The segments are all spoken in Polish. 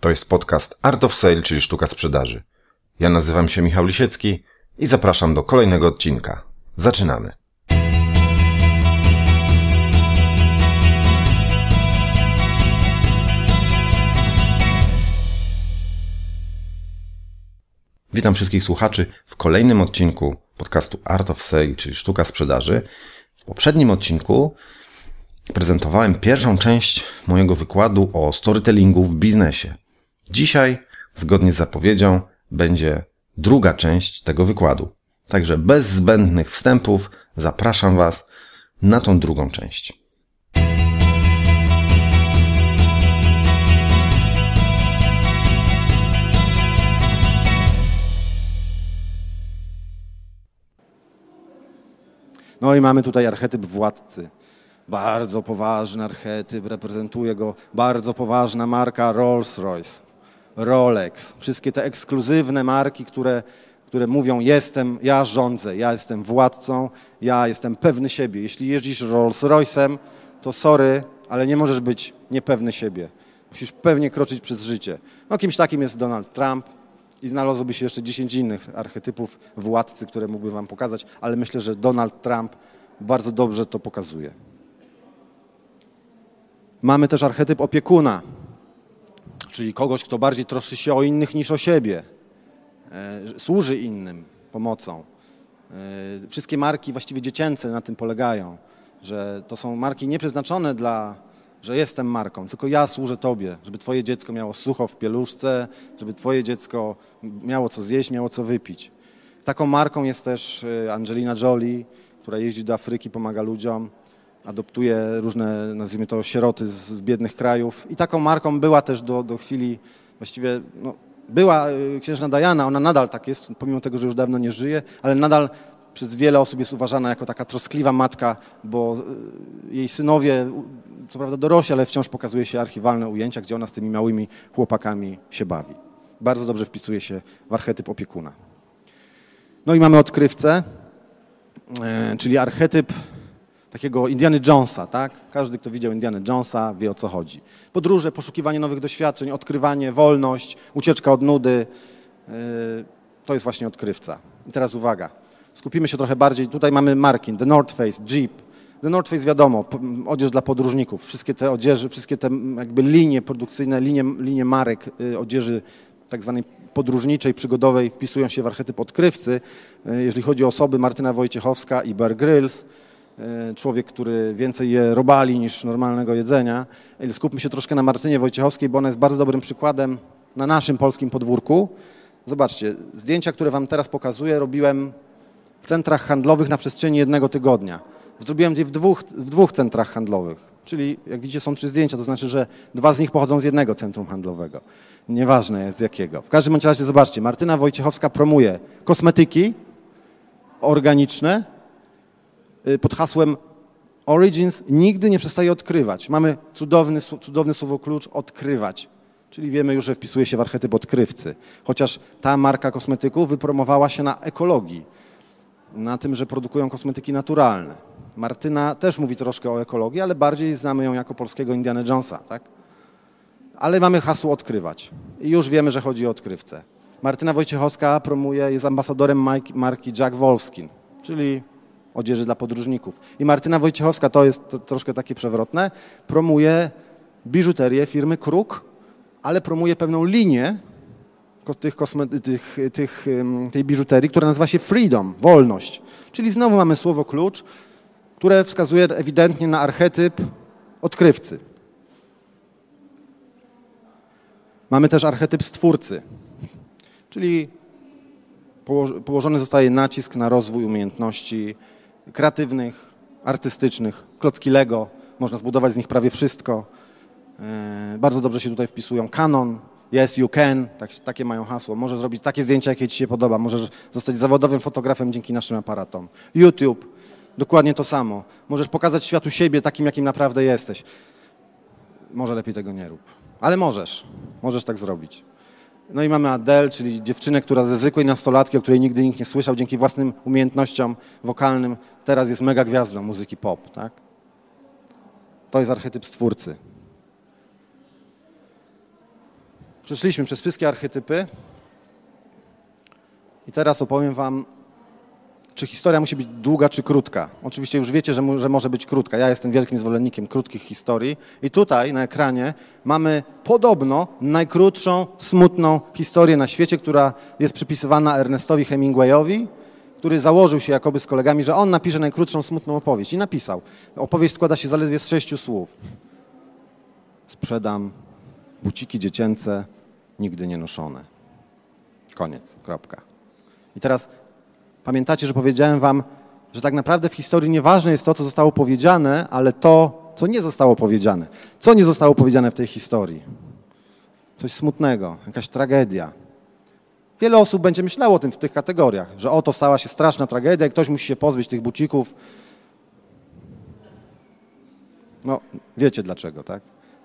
To jest podcast Art of Sale, czyli sztuka sprzedaży. Ja nazywam się Michał Lisiecki i zapraszam do kolejnego odcinka. Zaczynamy. Witam wszystkich słuchaczy w kolejnym odcinku podcastu Art of Sale, czyli sztuka sprzedaży. W poprzednim odcinku prezentowałem pierwszą część mojego wykładu o storytellingu w biznesie. Dzisiaj, zgodnie z zapowiedzią, będzie druga część tego wykładu. Także bez zbędnych wstępów zapraszam Was na tą drugą część. No i mamy tutaj archetyp władcy. Bardzo poważny archetyp, reprezentuje go bardzo poważna marka Rolls-Royce, Rolex. Wszystkie te ekskluzywne marki, które, które mówią jestem, ja rządzę, ja jestem władcą, ja jestem pewny siebie. Jeśli jeździsz Rolls-Royce'em, to sorry, ale nie możesz być niepewny siebie. Musisz pewnie kroczyć przez życie. No kimś takim jest Donald Trump, i znalazłoby się jeszcze 10 innych archetypów władcy, które mógłbym Wam pokazać, ale myślę, że Donald Trump bardzo dobrze to pokazuje. Mamy też archetyp opiekuna, czyli kogoś, kto bardziej troszczy się o innych niż o siebie, e, służy innym pomocą. E, wszystkie marki właściwie dziecięce na tym polegają, że to są marki nieprzeznaczone dla że jestem marką, tylko ja służę Tobie, żeby Twoje dziecko miało sucho w pieluszce, żeby Twoje dziecko miało co zjeść, miało co wypić. Taką marką jest też y, Angelina Jolie, która jeździ do Afryki, pomaga ludziom, adoptuje różne, nazwijmy to, sieroty z biednych krajów. I taką marką była też do, do chwili, właściwie no, była y, księżna Diana, ona nadal tak jest, pomimo tego, że już dawno nie żyje, ale nadal przez wiele osób jest uważana jako taka troskliwa matka, bo y, jej synowie, co prawda dorośli, ale wciąż pokazuje się archiwalne ujęcia, gdzie ona z tymi małymi chłopakami się bawi. Bardzo dobrze wpisuje się w archetyp opiekuna. No i mamy odkrywcę, e, czyli archetyp takiego Indiana Jonesa, tak? Każdy, kto widział Indiana Jonesa, wie o co chodzi. Podróże, poszukiwanie nowych doświadczeń, odkrywanie, wolność, ucieczka od nudy. E, to jest właśnie odkrywca. I teraz uwaga skupimy się trochę bardziej. Tutaj mamy marki, The North Face, Jeep. The North Face wiadomo, odzież dla podróżników. Wszystkie te odzieży, wszystkie te jakby linie produkcyjne, linie, linie marek y, odzieży tak zwanej podróżniczej, przygodowej wpisują się w archetyp odkrywcy. Y, jeżeli chodzi o osoby, Martyna Wojciechowska i Bear Grylls, człowiek, który więcej je robali niż normalnego jedzenia. Skupmy się troszkę na Martynie Wojciechowskiej, bo ona jest bardzo dobrym przykładem na naszym polskim podwórku. Zobaczcie, zdjęcia, które Wam teraz pokazuję, robiłem w centrach handlowych na przestrzeni jednego tygodnia. Zrobiłem je w dwóch, w dwóch centrach handlowych. Czyli jak widzicie są trzy zdjęcia, to znaczy, że dwa z nich pochodzą z jednego centrum handlowego. Nieważne jest jakiego. W każdym razie zobaczcie, Martyna Wojciechowska promuje kosmetyki organiczne pod hasłem Origins nigdy nie przestaje odkrywać. Mamy cudowny, cudowny słowo klucz odkrywać. Czyli wiemy już, że wpisuje się w archetyp odkrywcy. Chociaż ta marka kosmetyków wypromowała się na ekologii na tym, że produkują kosmetyki naturalne. Martyna też mówi troszkę o ekologii, ale bardziej znamy ją jako polskiego Indiana Jonesa, tak? Ale mamy hasło odkrywać i już wiemy, że chodzi o odkrywcę. Martyna Wojciechowska promuje, jest ambasadorem marki Jack Wolfskin, czyli odzieży dla podróżników. I Martyna Wojciechowska, to jest to troszkę takie przewrotne, promuje biżuterię firmy Kruk, ale promuje pewną linię tych, tych, tych, tej biżuterii, która nazywa się freedom, wolność. Czyli znowu mamy słowo klucz, które wskazuje ewidentnie na archetyp odkrywcy. Mamy też archetyp stwórcy, czyli położony zostaje nacisk na rozwój umiejętności kreatywnych, artystycznych, klocki Lego, można zbudować z nich prawie wszystko. E, bardzo dobrze się tutaj wpisują kanon, Yes, you can, tak, takie mają hasło. Możesz zrobić takie zdjęcia, jakie ci się podoba. Możesz zostać zawodowym fotografem dzięki naszym aparatom. YouTube, dokładnie to samo. Możesz pokazać światu siebie takim, jakim naprawdę jesteś. Może lepiej tego nie rób. Ale możesz. Możesz tak zrobić. No i mamy Adele, czyli dziewczynę, która ze zwykłej nastolatki, o której nigdy nikt nie słyszał, dzięki własnym umiejętnościom wokalnym, teraz jest mega gwiazdą muzyki pop. Tak? To jest archetyp stwórcy. Przeszliśmy przez wszystkie archetypy i teraz opowiem Wam, czy historia musi być długa czy krótka. Oczywiście już wiecie, że, mu, że może być krótka. Ja jestem wielkim zwolennikiem krótkich historii i tutaj na ekranie mamy podobno najkrótszą, smutną historię na świecie, która jest przypisywana Ernestowi Hemingwayowi, który założył się jakoby z kolegami, że on napisze najkrótszą, smutną opowieść. I napisał. Opowieść składa się zaledwie z sześciu słów. Sprzedam buciki dziecięce, nigdy nie noszone. Koniec, kropka. I teraz pamiętacie, że powiedziałem wam, że tak naprawdę w historii nieważne jest to, co zostało powiedziane, ale to, co nie zostało powiedziane. Co nie zostało powiedziane w tej historii? Coś smutnego, jakaś tragedia. Wiele osób będzie myślało o tym w tych kategoriach, że oto stała się straszna tragedia i ktoś musi się pozbyć tych bucików. No, wiecie dlaczego, tak?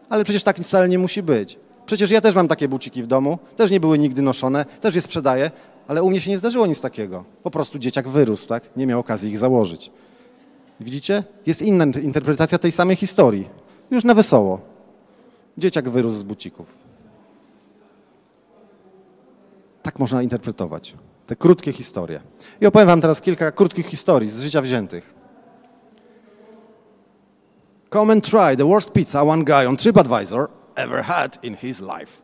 Ale przecież tak wcale nie musi być. Przecież ja też mam takie buciki w domu, też nie były nigdy noszone, też je sprzedaję, ale u mnie się nie zdarzyło nic takiego. Po prostu dzieciak wyrósł, tak? Nie miał okazji ich założyć. Widzicie? Jest inna interpretacja tej samej historii. Już na wesoło. Dzieciak wyrósł z bucików. Tak można interpretować te krótkie historie. I opowiem Wam teraz kilka krótkich historii z życia wziętych. Come and try the worst pizza one guy on TripAdvisor ever had in his life.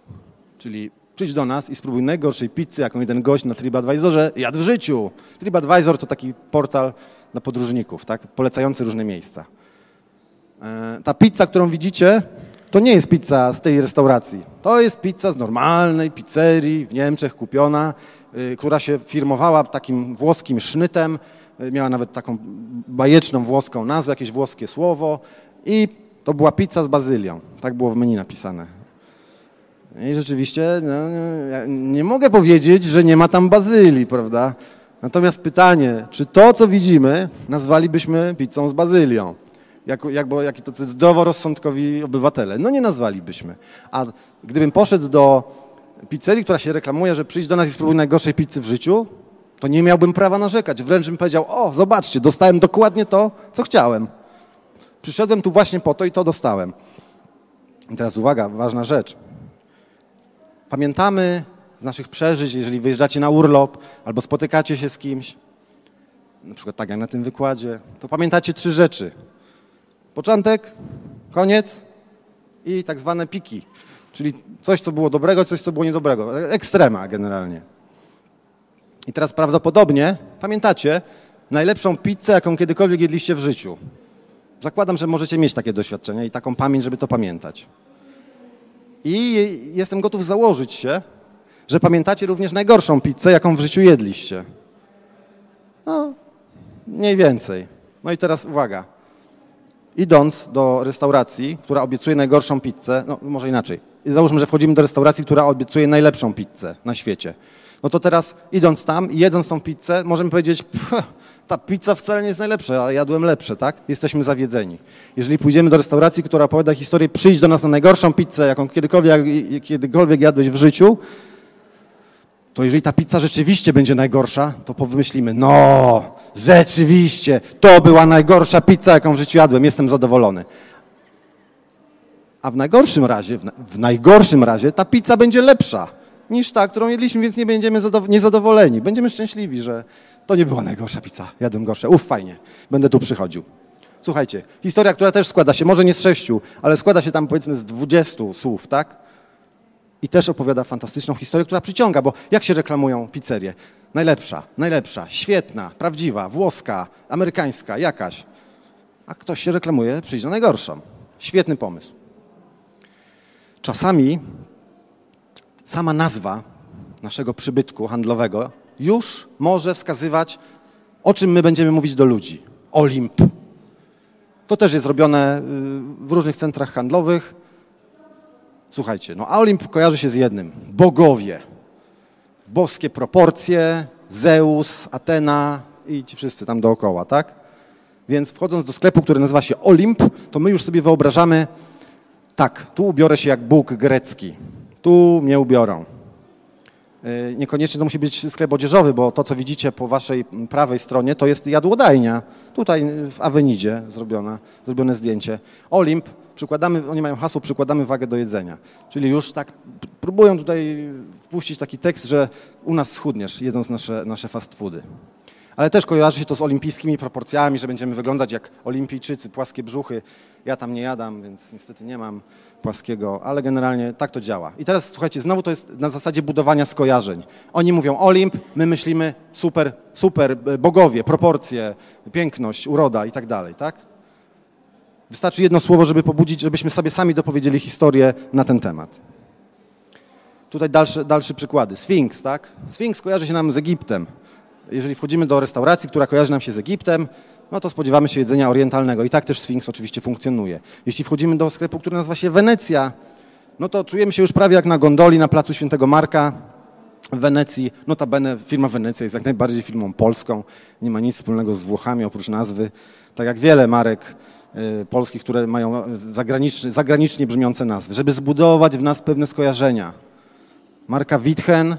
Czyli przyjdź do nas i spróbuj najgorszej pizzy, jaką jeden gość na TripAdvisorze jadł w życiu. TripAdvisor to taki portal dla podróżników, tak? polecający różne miejsca. E, ta pizza, którą widzicie, to nie jest pizza z tej restauracji. To jest pizza z normalnej pizzerii w Niemczech kupiona, y, która się firmowała takim włoskim sznytem. Y, miała nawet taką bajeczną włoską nazwę, jakieś włoskie słowo. I to była pizza z bazylią. Tak było w menu napisane. I rzeczywiście no, ja nie mogę powiedzieć, że nie ma tam bazylii, prawda? Natomiast pytanie, czy to, co widzimy, nazwalibyśmy pizzą z bazylią? jako, jakby, jak tacy zdroworozsądkowi obywatele. No nie nazwalibyśmy. A gdybym poszedł do pizzerii, która się reklamuje, że przyjdź do nas i spróbuj najgorszej pizzy w życiu, to nie miałbym prawa narzekać. Wręcz bym powiedział, o zobaczcie, dostałem dokładnie to, co chciałem. Przyszedłem tu właśnie po to i to dostałem. I teraz uwaga, ważna rzecz. Pamiętamy z naszych przeżyć, jeżeli wyjeżdżacie na urlop albo spotykacie się z kimś, na przykład tak jak na tym wykładzie, to pamiętacie trzy rzeczy. Początek, koniec i tak zwane piki, czyli coś, co było dobrego, coś, co było niedobrego. Ekstrema generalnie. I teraz prawdopodobnie pamiętacie najlepszą pizzę, jaką kiedykolwiek jedliście w życiu. Zakładam, że możecie mieć takie doświadczenia i taką pamięć, żeby to pamiętać. I jestem gotów założyć się, że pamiętacie również najgorszą pizzę, jaką w życiu jedliście. No, mniej więcej. No i teraz uwaga idąc do restauracji, która obiecuje najgorszą pizzę, no może inaczej, załóżmy, że wchodzimy do restauracji, która obiecuje najlepszą pizzę na świecie. No to teraz idąc tam i jedząc tą pizzę, możemy powiedzieć, ta pizza wcale nie jest najlepsza, a jadłem lepsze, tak? Jesteśmy zawiedzeni. Jeżeli pójdziemy do restauracji, która opowiada historię, przyjdź do nas na najgorszą pizzę, jaką kiedykolwiek, kiedykolwiek jadłeś w życiu, to jeżeli ta pizza rzeczywiście będzie najgorsza, to pomyślimy, no, rzeczywiście, to była najgorsza pizza, jaką w życiu jadłem, jestem zadowolony. A w najgorszym razie, w, najgorszym razie ta pizza będzie lepsza niż ta, którą jedliśmy, więc nie będziemy niezadowoleni. Będziemy szczęśliwi, że to nie była najgorsza pizza, jadłem gorsze. Uf, fajnie, będę tu przychodził. Słuchajcie, historia, która też składa się, może nie z sześciu, ale składa się tam powiedzmy z dwudziestu słów, tak? I też opowiada fantastyczną historię, która przyciąga, bo jak się reklamują pizzerie? Najlepsza, najlepsza, świetna, prawdziwa, włoska, amerykańska, jakaś. A ktoś się reklamuje, przyjdzie na najgorszą. Świetny pomysł. Czasami sama nazwa naszego przybytku handlowego już może wskazywać, o czym my będziemy mówić do ludzi. Olimp. To też jest robione y, w różnych centrach handlowych. Słuchajcie, no Olimp kojarzy się z jednym. Bogowie. Boskie proporcje, Zeus, Atena i ci wszyscy tam dookoła, tak? Więc wchodząc do sklepu, który nazywa się Olimp, to my już sobie wyobrażamy, tak, tu ubiorę się jak Bóg grecki, tu mnie ubiorą. E, niekoniecznie to musi być sklep odzieżowy, bo to, co widzicie po waszej prawej stronie, to jest jadłodajnia. Tutaj w Awenidzie zrobione, zrobione zdjęcie. Olimp przykładamy, oni mają hasło, przykładamy wagę do jedzenia. Czyli już tak próbują tutaj wpuścić taki tekst, że u nas schudniesz, jedząc nasze, nasze fast foody. Ale też kojarzy się to z olimpijskimi proporcjami, że będziemy wyglądać jak olimpijczycy, płaskie brzuchy. Ja tam nie jadam, więc niestety nie mam płaskiego, ale generalnie tak to działa. I teraz słuchajcie, znowu to jest na zasadzie budowania skojarzeń. Oni mówią Olimp, my myślimy super, super, e, bogowie, proporcje, piękność, uroda i tak dalej, tak? Wystarczy jedno słowo, żeby pobudzić, żebyśmy sobie sami dopowiedzieli historię na ten temat. Tutaj dalsze, dalsze przykłady. Sfinks, tak? Sfinks kojarzy się nam z Egiptem. Jeżeli wchodzimy do restauracji, która kojarzy nam się z Egiptem, no to spodziewamy się jedzenia orientalnego. I tak też Sfinks oczywiście funkcjonuje. Jeśli wchodzimy do sklepu, który nazywa się Wenecja, no to czujemy się już prawie jak na gondoli na placu Świętego Marka w Wenecji. Notabene firma Wenecja jest jak najbardziej firmą polską. Nie ma nic wspólnego z Włochami oprócz nazwy. Tak jak wiele marek y, polskich, które mają zagranicznie, zagranicznie brzmiące nazwy. Żeby zbudować w nas pewne skojarzenia. Marka Witchen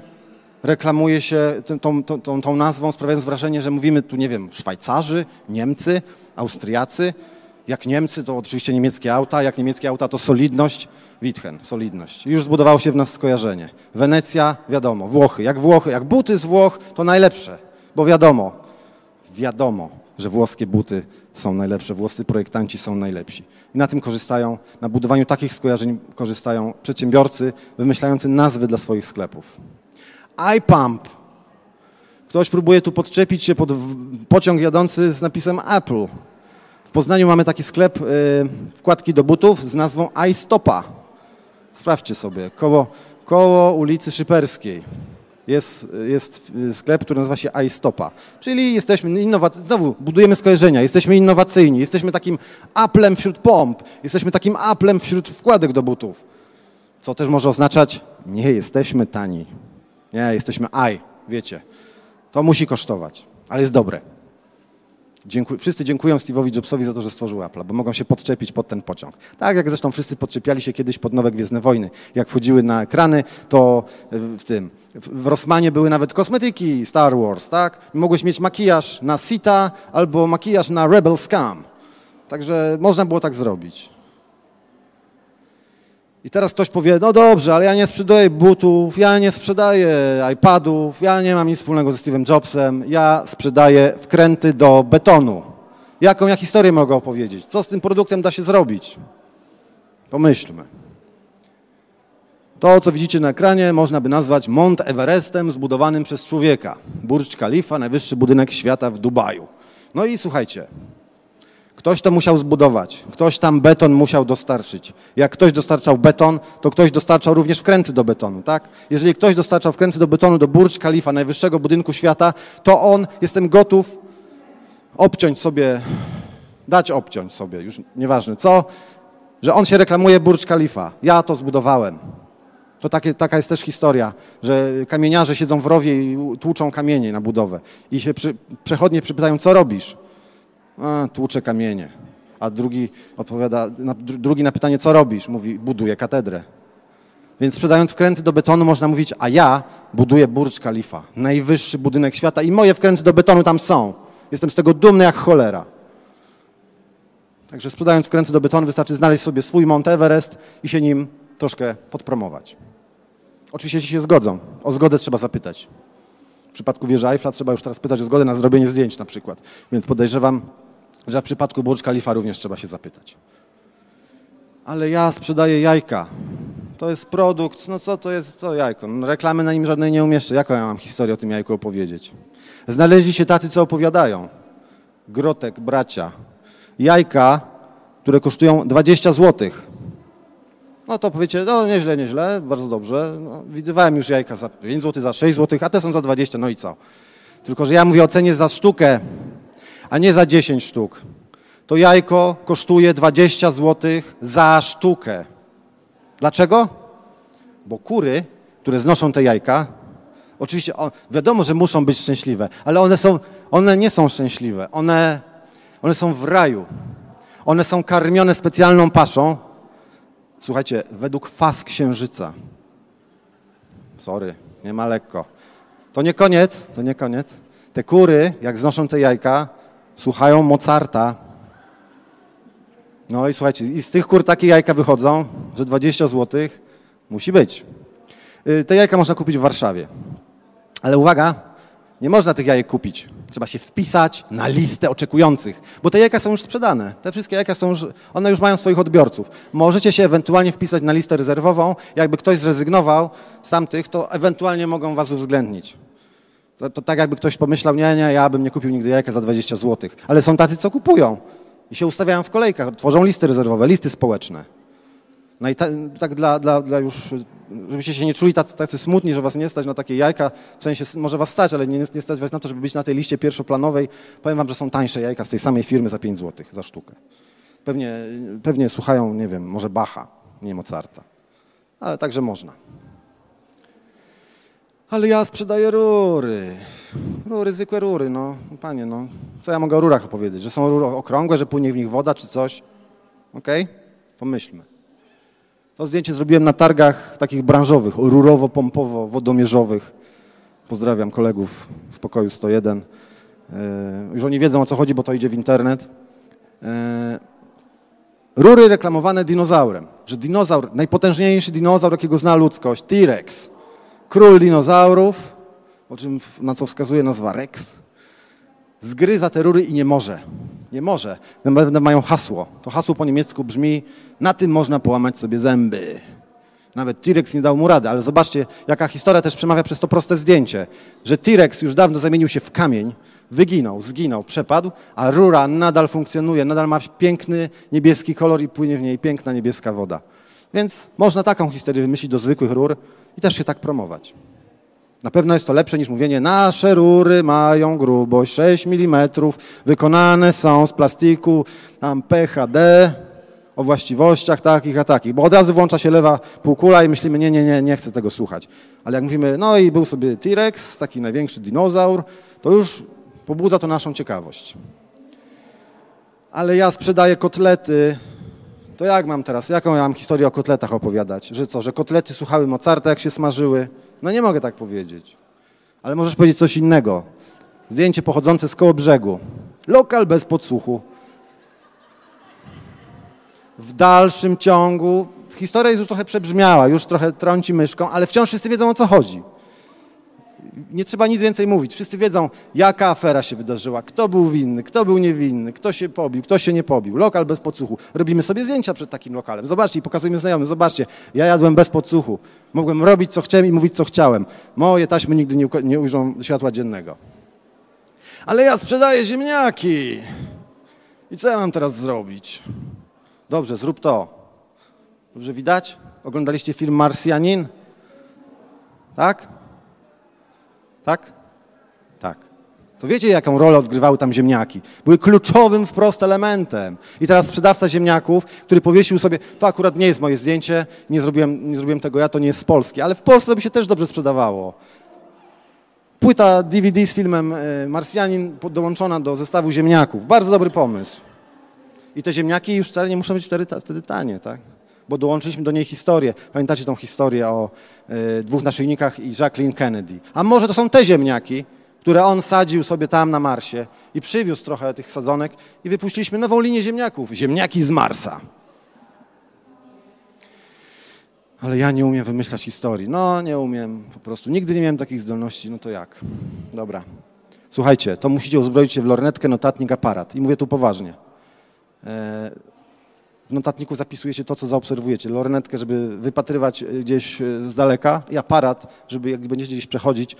reklamuje się tą, tą, tą, tą nazwą, sprawiając wrażenie, że mówimy tu, nie wiem, Szwajcarzy, Niemcy, Austriacy. Jak Niemcy, to oczywiście niemieckie auta, jak niemieckie auta, to solidność, Witchen, solidność. Już zbudowało się w nas skojarzenie. Wenecja, wiadomo, Włochy. Jak Włochy, jak buty z Włoch, to najlepsze, bo wiadomo, wiadomo, że włoskie buty są najlepsze, włoscy projektanci są najlepsi. I na tym korzystają, na budowaniu takich skojarzeń korzystają przedsiębiorcy wymyślający nazwy dla swoich sklepów iPump. Ktoś próbuje tu podczepić się pod pociąg jadący z napisem Apple. W Poznaniu mamy taki sklep, y, wkładki do butów z nazwą iStopa. Sprawdźcie sobie, koło, koło ulicy Szyperskiej. Jest, jest sklep, który nazywa się iStopa. Czyli jesteśmy innowacyjni, znowu budujemy skojarzenia, jesteśmy innowacyjni, jesteśmy takim Applem wśród pomp, jesteśmy takim Applem wśród wkładek do butów. Co też może oznaczać, nie jesteśmy tani. Nie, jesteśmy aj, wiecie. To musi kosztować, ale jest dobre. Dziękuję, wszyscy dziękują Steve'owi Jobsowi za to, że stworzył Apple, bo mogą się podczepić pod ten pociąg. Tak jak zresztą wszyscy podczepiali się kiedyś pod nowe Gwiezdne Wojny. Jak wchodziły na ekrany, to w tym, w Rossmanie były nawet kosmetyki Star Wars, tak? Mogłeś mieć makijaż na Sita albo makijaż na Rebel Scum. Także można było tak zrobić. I teraz ktoś powie, no dobrze, ale ja nie sprzedaję butów, ja nie sprzedaję iPadów, ja nie mam nic wspólnego ze Steve'em Jobsem, ja sprzedaję wkręty do betonu. Jaką ja historię mogę opowiedzieć? Co z tym produktem da się zrobić? Pomyślmy. To, co widzicie na ekranie, można by nazwać Mont Everestem zbudowanym przez człowieka. Burj Khalifa, najwyższy budynek świata w Dubaju. No i słuchajcie, Ktoś to musiał zbudować, ktoś tam beton musiał dostarczyć. Jak ktoś dostarczał beton, to ktoś dostarczał również wkręty do betonu, tak? Jeżeli ktoś dostarczał wkręty do betonu do Burj Khalifa, najwyższego budynku świata, to on, jestem gotów obciąć sobie, dać obciąć sobie, już nieważne co, że on się reklamuje Burj Khalifa. Ja to zbudowałem. To takie, taka jest też historia, że kamieniarze siedzą w rowie i tłuczą kamienie na budowę. I się przy, przechodnie przypytają, co robisz? A, tłuczę kamienie. A drugi odpowiada, na, drugi na pytanie, co robisz? Mówi, buduję katedrę. Więc sprzedając wkręty do betonu można mówić, a ja buduję Burj Khalifa, najwyższy budynek świata i moje wkręty do betonu tam są. Jestem z tego dumny jak cholera. Także sprzedając wkręty do betonu wystarczy znaleźć sobie swój Mount Everest i się nim troszkę podpromować. Oczywiście ci się zgodzą. O zgodę trzeba zapytać. W przypadku wieży Eiffla trzeba już teraz pytać o zgodę na zrobienie zdjęć na przykład. Więc podejrzewam, że w przypadku Burj Khalifa również trzeba się zapytać. Ale ja sprzedaję jajka. To jest produkt, no co to jest, co jajko? No, reklamy na nim żadnej nie umieszczę. Jaką ja mam historię o tym jajku opowiedzieć? Znaleźli się tacy, co opowiadają. Grotek, bracia. Jajka, które kosztują 20 złotych. No to powiecie, no nieźle, nieźle, bardzo dobrze. No, widywałem już jajka za 5 zł, za 6 zł, a te są za 20, no i co? Tylko, że ja mówię o cenie za sztukę, a nie za 10 sztuk. To jajko kosztuje 20 zł za sztukę. Dlaczego? Bo kury, które znoszą te jajka, oczywiście o, wiadomo, że muszą być szczęśliwe, ale one, są, one nie są szczęśliwe. One, one są w raju. One są karmione specjalną paszą, Słuchajcie, według faz księżyca. Sorry, nie ma lekko. To nie koniec, to nie koniec. Te kury, jak znoszą te jajka, słuchają Mozarta. No i słuchajcie, i z tych kur takie jajka wychodzą, że 20 zł musi być. Y, Te jajka można kupić w Warszawie. Ale uwaga, nie można tych jajek kupić. Trzeba się wpisać na listę oczekujących, bo te jajka są już sprzedane. Te wszystkie jajka są już, one już mają swoich odbiorców. Możecie się ewentualnie wpisać na listę rezerwową. Jakby ktoś zrezygnował z tamtych, to ewentualnie mogą was uwzględnić. To, to tak jakby ktoś pomyślał, nie, nie, ja bym nie kupił nigdy jajka za 20 zł. Ale są tacy, co kupują i się ustawiają w kolejkach, tworzą listy rezerwowe, listy społeczne. No i ta, tak dla, dla, dla już, żebyście się nie czuli tacy, tacy smutni, że was nie stać na takie jajka, w sensie może was stać, ale nie, nie stać was na to, żeby być na tej liście pierwszoplanowej. Powiem wam, że są tańsze jajka z tej samej firmy za 5 zł za sztukę. Pewnie, pewnie słuchają, nie wiem, może Bacha, nie Mozarta. Ale także można. Ale ja sprzedaję rury. Rury, zwykłe rury, no. Panie, no. Co ja mogę o rurach opowiedzieć? Że są rury okrągłe, że płynie w nich woda czy coś? Okej? Pomyślmy. To zdjęcie zrobiłem na targach takich branżowych, rurowo-pompowo-wodomierzowych. Pozdrawiam kolegów z pokoju 101. Yy, Już oni wiedzą o co chodzi, bo to idzie w internet. Yy, Rury reklamowane dinozaurem. Że dinozaur, najpotężniejszy dinozaur, jakiego zna ludzkość, T-Rex, król dinozaurów, o czym, na co wskazuje nazwa Rex, zgryza te rury i nie może. Nie może. Naprawdę mają hasło. To hasło po niemiecku brzmi, na tym można połamać sobie zęby. Nawet T-Rex nie dał mu rady, ale zobaczcie, jaka historia też przemawia przez to proste zdjęcie, że T-Rex już dawno zamienił się w kamień, wyginął, zginął, przepadł, a rura nadal funkcjonuje, nadal ma piękny niebieski kolor i płynie w niej piękna niebieska woda. Więc można taką historię wymyślić do zwykłych rur i też się tak promować. Na pewno jest to lepsze niż mówienie, nasze rury mają grubość 6 mm, wykonane są z plastiku tam PHD o właściwościach takich a takich, bo od razu włącza się lewa półkula i myślimy, nie, nie, nie, nie chcę tego słuchać. Ale jak mówimy, no i był sobie T-Rex, taki największy dinozaur, to już pobudza to naszą ciekawość. Ale ja sprzedaję kotlety, to jak mam teraz, jaką ja mam historię o kotletach opowiadać? Że co, że kotlety słuchały Mozarta, jak się smażyły? No nie mogę tak powiedzieć. Ale możesz powiedzieć coś innego. Zdjęcie pochodzące z koło brzegu. Lokal bez podsłuchu. W dalszym ciągu, historia jest już trochę przebrzmiała, już trochę trąci myszką, ale wciąż wszyscy wiedzą o co chodzi. Nie trzeba nic więcej mówić. Wszyscy wiedzą, jaka afera się wydarzyła, kto był winny, kto był niewinny, kto się pobił, kto się nie pobił. Lokal bez podsłuchu. Robimy sobie zdjęcia przed takim lokalem. Zobaczcie i pokazujemy znajomym. Zobaczcie, ja jadłem bez podsłuchu. Mogłem robić co chciałem i mówić co chciałem. Moje taśmy nigdy nie, nie ujrzą światła dziennego. Ale ja sprzedaję ziemniaki. I co ja mam teraz zrobić? Dobrze, zrób to. Dobrze widać? Oglądaliście film Marsjanin? Tak? Tak? Tak. To wiecie, jaką rolę odgrywały tam ziemniaki? Były kluczowym wprost elementem. I teraz sprzedawca ziemniaków, który powiesił sobie, to akurat nie jest moje zdjęcie, nie zrobiłem, nie zrobiłem tego ja, to nie jest z Polski, ale w Polsce by się też dobrze sprzedawało. Płyta DVD z filmem e, Marsjanin dołączona do zestawu ziemniaków. Bardzo dobry pomysł. I te ziemniaki już wcale nie muszą być wtedy tanie, tak? Bo dołączyliśmy do niej historię. Pamiętacie tą historię o e, dwóch naszyjnikach i Jacqueline Kennedy? A może to są te ziemniaki, które on sadził sobie tam na Marsie i przywiózł trochę tych sadzonek i wypuściliśmy nową linię ziemniaków. Ziemniaki z Marsa. Ale ja nie umiem wymyślać historii. No, nie umiem po prostu. Nigdy nie miałem takich zdolności. No to jak? Dobra. Słuchajcie, to musicie uzbroić się w lornetkę, notatnik, aparat. I mówię tu poważnie. E, W notatniku zapisujecie to, co zaobserwujecie. Lornetkę, żeby wypatrywać e, gdzieś e, z daleka i aparat, żeby jak będziecie gdzieś przechodzić,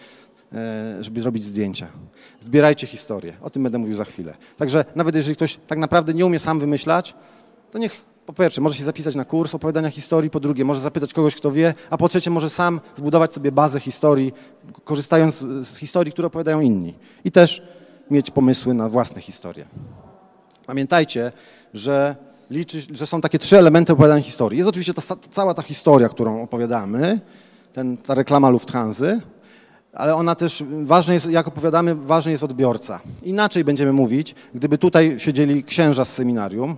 e, żeby robić zdjęcia. Zbierajcie historię. O tym będę mówił za chwilę. Także nawet jeżeli ktoś tak naprawdę nie umie sam wymyślać, to niech po pierwsze może się zapisać na kurs opowiadania historii, po drugie może zapytać kogoś, kto wie, a po trzecie może sam zbudować sobie bazę historii, korzystając z historii, które opowiadają inni. I też mieć pomysły na własne historie. Pamiętajcie, że, liczy, że są takie trzy elementy opowiadania historii. Jest oczywiście ta, cała ta historia, którą opowiadamy, ten, ta reklama Lufthansa, ale ona też, ważne jest, jak opowiadamy, ważny jest odbiorca. Inaczej będziemy mówić, gdyby tutaj siedzieli księża z seminarium,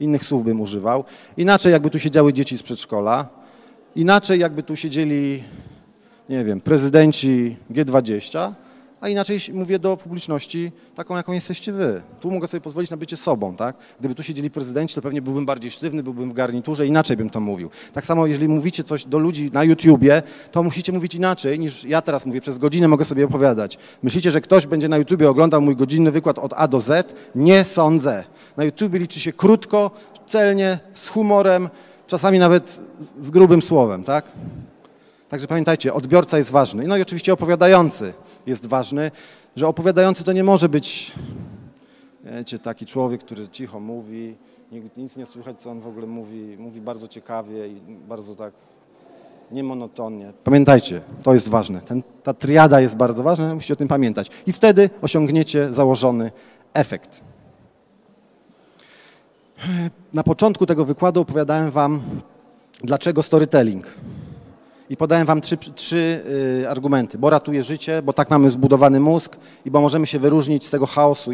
innych słów bym używał, inaczej jakby tu siedziały dzieci z przedszkola, inaczej jakby tu siedzieli, nie wiem, prezydenci G20, a inaczej mówię do publiczności taką, jaką jesteście wy. Tu mogę sobie pozwolić na bycie sobą, tak? Gdyby tu siedzieli prezydenci, to pewnie byłbym bardziej sztywny, byłbym w garniturze, inaczej bym to mówił. Tak samo, jeżeli mówicie coś do ludzi na YouTubie, to musicie mówić inaczej niż ja teraz mówię. Przez godzinę mogę sobie opowiadać. Myślicie, że ktoś będzie na YouTubie oglądał mój godzinny wykład od A do Z? Nie sądzę. Na YouTubie liczy się krótko, celnie, z humorem, czasami nawet z grubym słowem, tak? Także pamiętajcie, odbiorca jest ważny. No i oczywiście opowiadający jest ważny, że opowiadający to nie może być, wiecie, taki człowiek, który cicho mówi, nic nie słychać, co on w ogóle mówi, mówi bardzo ciekawie i bardzo tak niemonotonnie. Pamiętajcie, to jest ważne. Ten, ta triada jest bardzo ważna, musicie o tym pamiętać. I wtedy osiągniecie założony efekt. Na początku tego wykładu opowiadałem Wam, dlaczego storytelling. I podałem Wam trzy, trzy y, argumenty. Bo ratuje życie, bo tak mamy zbudowany mózg i bo możemy się wyróżnić z tego chaosu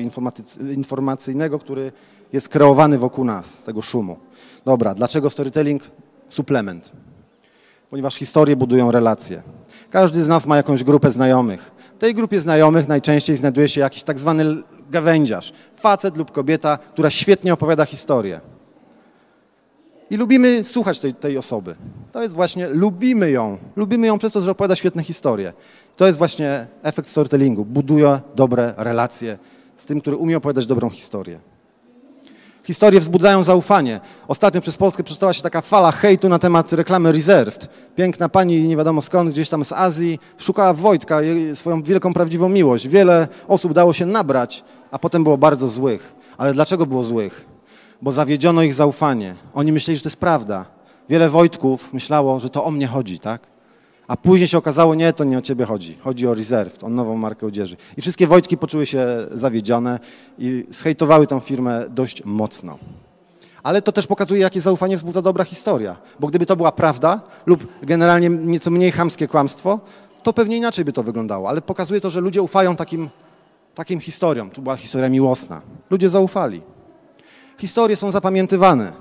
informacyjnego, który jest kreowany wokół nas, z tego szumu. Dobra, dlaczego storytelling? Suplement. Ponieważ historie budują relacje. Każdy z nas ma jakąś grupę znajomych. W tej grupie znajomych najczęściej znajduje się jakiś tak zwany gawędziarz, facet lub kobieta, która świetnie opowiada historię. I lubimy słuchać tej, tej osoby. To jest właśnie, lubimy ją. Lubimy ją przez to, że opowiada świetne historie. To jest właśnie efekt storytellingu. Buduje dobre relacje z tym, który umie opowiadać dobrą historię. Historie wzbudzają zaufanie. Ostatnio przez Polskę przeczytała się taka fala hejtu na temat reklamy Reserved. Piękna pani, nie wiadomo skąd, gdzieś tam z Azji, szukała Wojtka, swoją wielką, prawdziwą miłość. Wiele osób dało się nabrać, a potem było bardzo złych. Ale dlaczego było złych? bo zawiedziono ich zaufanie. Oni myśleli, że to jest prawda. Wiele Wojtków myślało, że to o mnie chodzi, tak? A później się okazało, nie, to nie o ciebie chodzi. Chodzi o Reserved, o nową markę odzieży. I wszystkie Wojtki poczuły się zawiedzione i zhejtowały tą firmę dość mocno. Ale to też pokazuje, jakie zaufanie wzbudza dobra historia. Bo gdyby to była prawda lub generalnie nieco mniej chamskie kłamstwo, to pewnie inaczej by to wyglądało. Ale pokazuje to, że ludzie ufają takim, takim historiom. Tu była historia miłosna. Ludzie zaufali historie są zapamiętywane.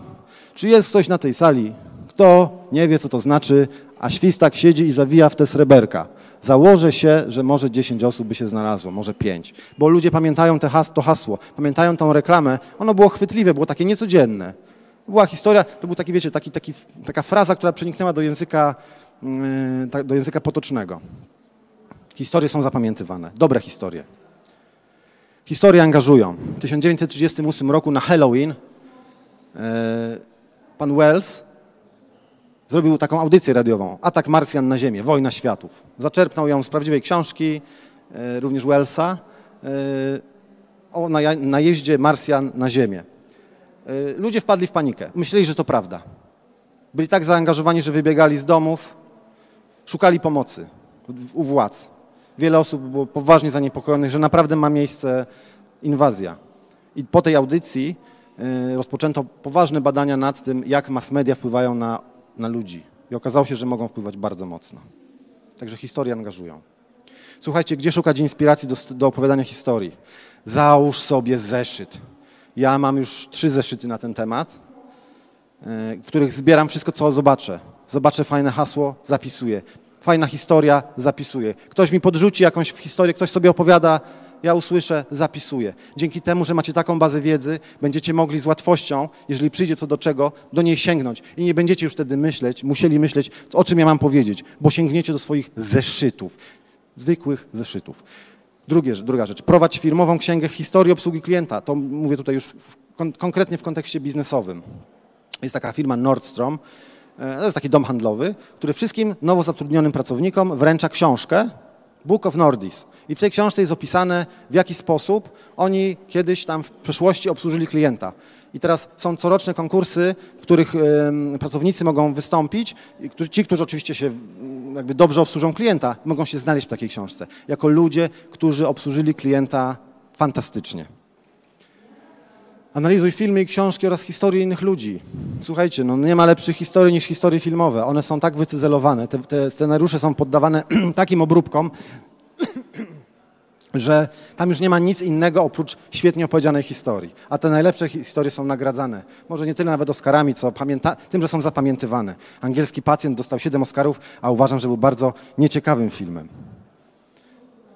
Czy jest ktoś na tej sali, kto nie wie, co to znaczy, a świstak siedzi i zawija w te sreberka? Założę się, że może 10 osób by się znalazło, może 5. Bo ludzie pamiętają te has to hasło, pamiętają tą reklamę. Ono było chwytliwe, było takie niecodzienne. Była historia, to był taki, wiecie, taki, taki, taka fraza, która przeniknęła do języka, yy, do języka potocznego. Historie są zapamiętywane, dobre historie. Historie angażują. W 1938 roku na Halloween e, pan Wells zrobił taką audycję radiową, Atak Marsjan na Ziemię, Wojna Światów. Zaczerpnął ją z prawdziwej książki, e, również Wellsa, e, o najeździe Marsjan na Ziemię. Ludzie wpadli w panikę. Myśleli, że to prawda. Byli tak zaangażowani, że wybiegali z domów, szukali pomocy u władz. Wiele osób było poważnie zaniepokojonych, że naprawdę ma miejsce inwazja. I po tej audycji rozpoczęto poważne badania nad tym, jak mass media wpływają na, na ludzi. I okazało się, że mogą wpływać bardzo mocno. Także historie angażują. Słuchajcie, gdzie szukać inspiracji do, do opowiadania historii? Załóż sobie zeszyt. Ja mam już trzy zeszyty na ten temat, y, w których zbieram wszystko, co zobaczę. Zobaczę fajne hasło, zapisuję fajna historia, zapisuję. Ktoś mi podrzuci jakąś historię, ktoś sobie opowiada, ja usłyszę, zapisuję. Dzięki temu, że macie taką bazę wiedzy, będziecie mogli z łatwością, jeżeli przyjdzie co do czego, do niej sięgnąć. I nie będziecie już wtedy myśleć, musieli myśleć, o czym ja mam powiedzieć, bo sięgniecie do swoich zeszytów, zwykłych zeszytów. Drugie, druga rzecz, prowadź firmową księgę historii obsługi klienta. To mówię tutaj już w, kon, konkretnie w kontekście biznesowym. Jest taka firma Nordstrom, E, to jest taki dom handlowy, który wszystkim nowo zatrudnionym pracownikom wręcza książkę Book of Nordis. I w tej książce jest opisane, w jaki sposób oni kiedyś tam w przeszłości obsłużyli klienta. I teraz są coroczne konkursy, w których pracownicy mogą wystąpić. I ci, którzy oczywiście się jakby dobrze obsłużą klienta, mogą się znaleźć w takiej książce. Jako ludzie, którzy obsłużyli klienta fantastycznie. Analizuj filmy i książki oraz historie innych ludzi. Słuchajcie, no nie ma lepszych historii niż historie filmowe. One są tak wycyzelowane, te, te scenariusze są poddawane takim obróbkom, że tam już nie ma nic innego oprócz świetnie opowiedzianej historii. A te najlepsze historie są nagradzane. Może nie tyle nawet Oscarami, co pamięta- tym, że są zapamiętywane. Angielski pacjent dostał 7 Oscarów, a uważam, że był bardzo nieciekawym filmem.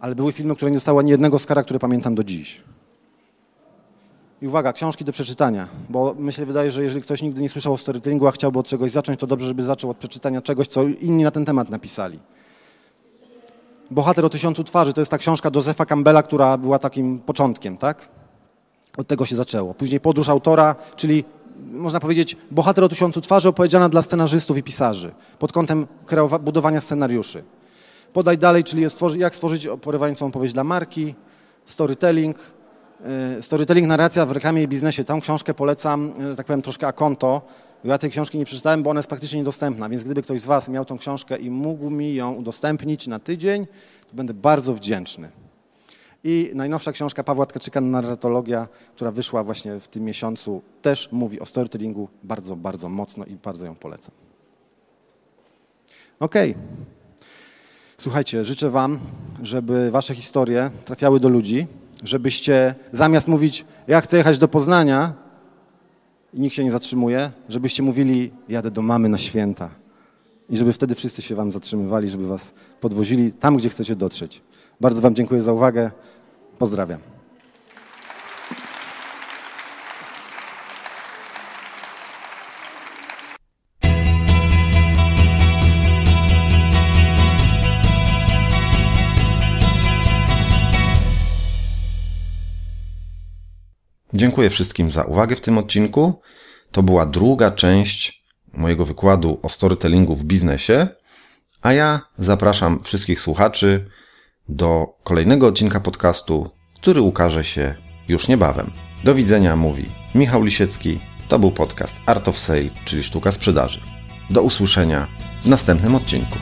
ale były filmy, które nie dostały ani jednego skara, które pamiętam do dziś. I uwaga, książki do przeczytania, bo myślę, wydaje, że jeżeli ktoś nigdy nie słyszał o storytellingu, a chciałby od czegoś zacząć, to dobrze, żeby zaczął od przeczytania czegoś, co inni na ten temat napisali. Bohater o tysiącu twarzy to jest ta książka Josepha Campbella, która była takim początkiem, tak? Od tego się zaczęło. Później podróż autora, czyli można powiedzieć bohater o tysiącu twarzy opowiedziana dla scenarzystów i pisarzy pod kątem budowania scenariuszy. Podaj dalej, czyli jak stworzyć porywającą opowieść dla marki, storytelling, storytelling, narracja w reklamie i biznesie. Tą książkę polecam, e, że tak powiem, troszkę a konto. Ja tej książki nie przeczytałem, bo ona jest praktycznie niedostępna, więc gdyby ktoś z Was miał tą książkę i mógł mi ją udostępnić na tydzień, to będę bardzo wdzięczny. I najnowsza książka Pawła Tkaczyka, Narratologia, która wyszła właśnie w tym miesiącu, też mówi o storytellingu bardzo, bardzo mocno i bardzo ją polecam. Okej. Okay. Słuchajcie, życzę Wam, żeby Wasze historie trafiały do ludzi, żebyście zamiast mówić, ja chcę jechać do Poznania i nikt się nie zatrzymuje, żebyście mówili, jadę do mamy na święta. I żeby wtedy wszyscy się wam zatrzymywali, żeby was podwozili tam, gdzie chcecie dotrzeć. Bardzo wam dziękuję za uwagę. Pozdrawiam. Dziękuję wszystkim za uwagę w tym odcinku. To była druga część mojego wykładu o storytellingu w biznesie, a ja zapraszam wszystkich słuchaczy do kolejnego odcinka podcastu, który ukaże się już niebawem. Do widzenia mówi Michał Lisiecki. To był podcast Art of Sale, czyli sztuka sprzedaży. Do usłyszenia w następnym odcinku.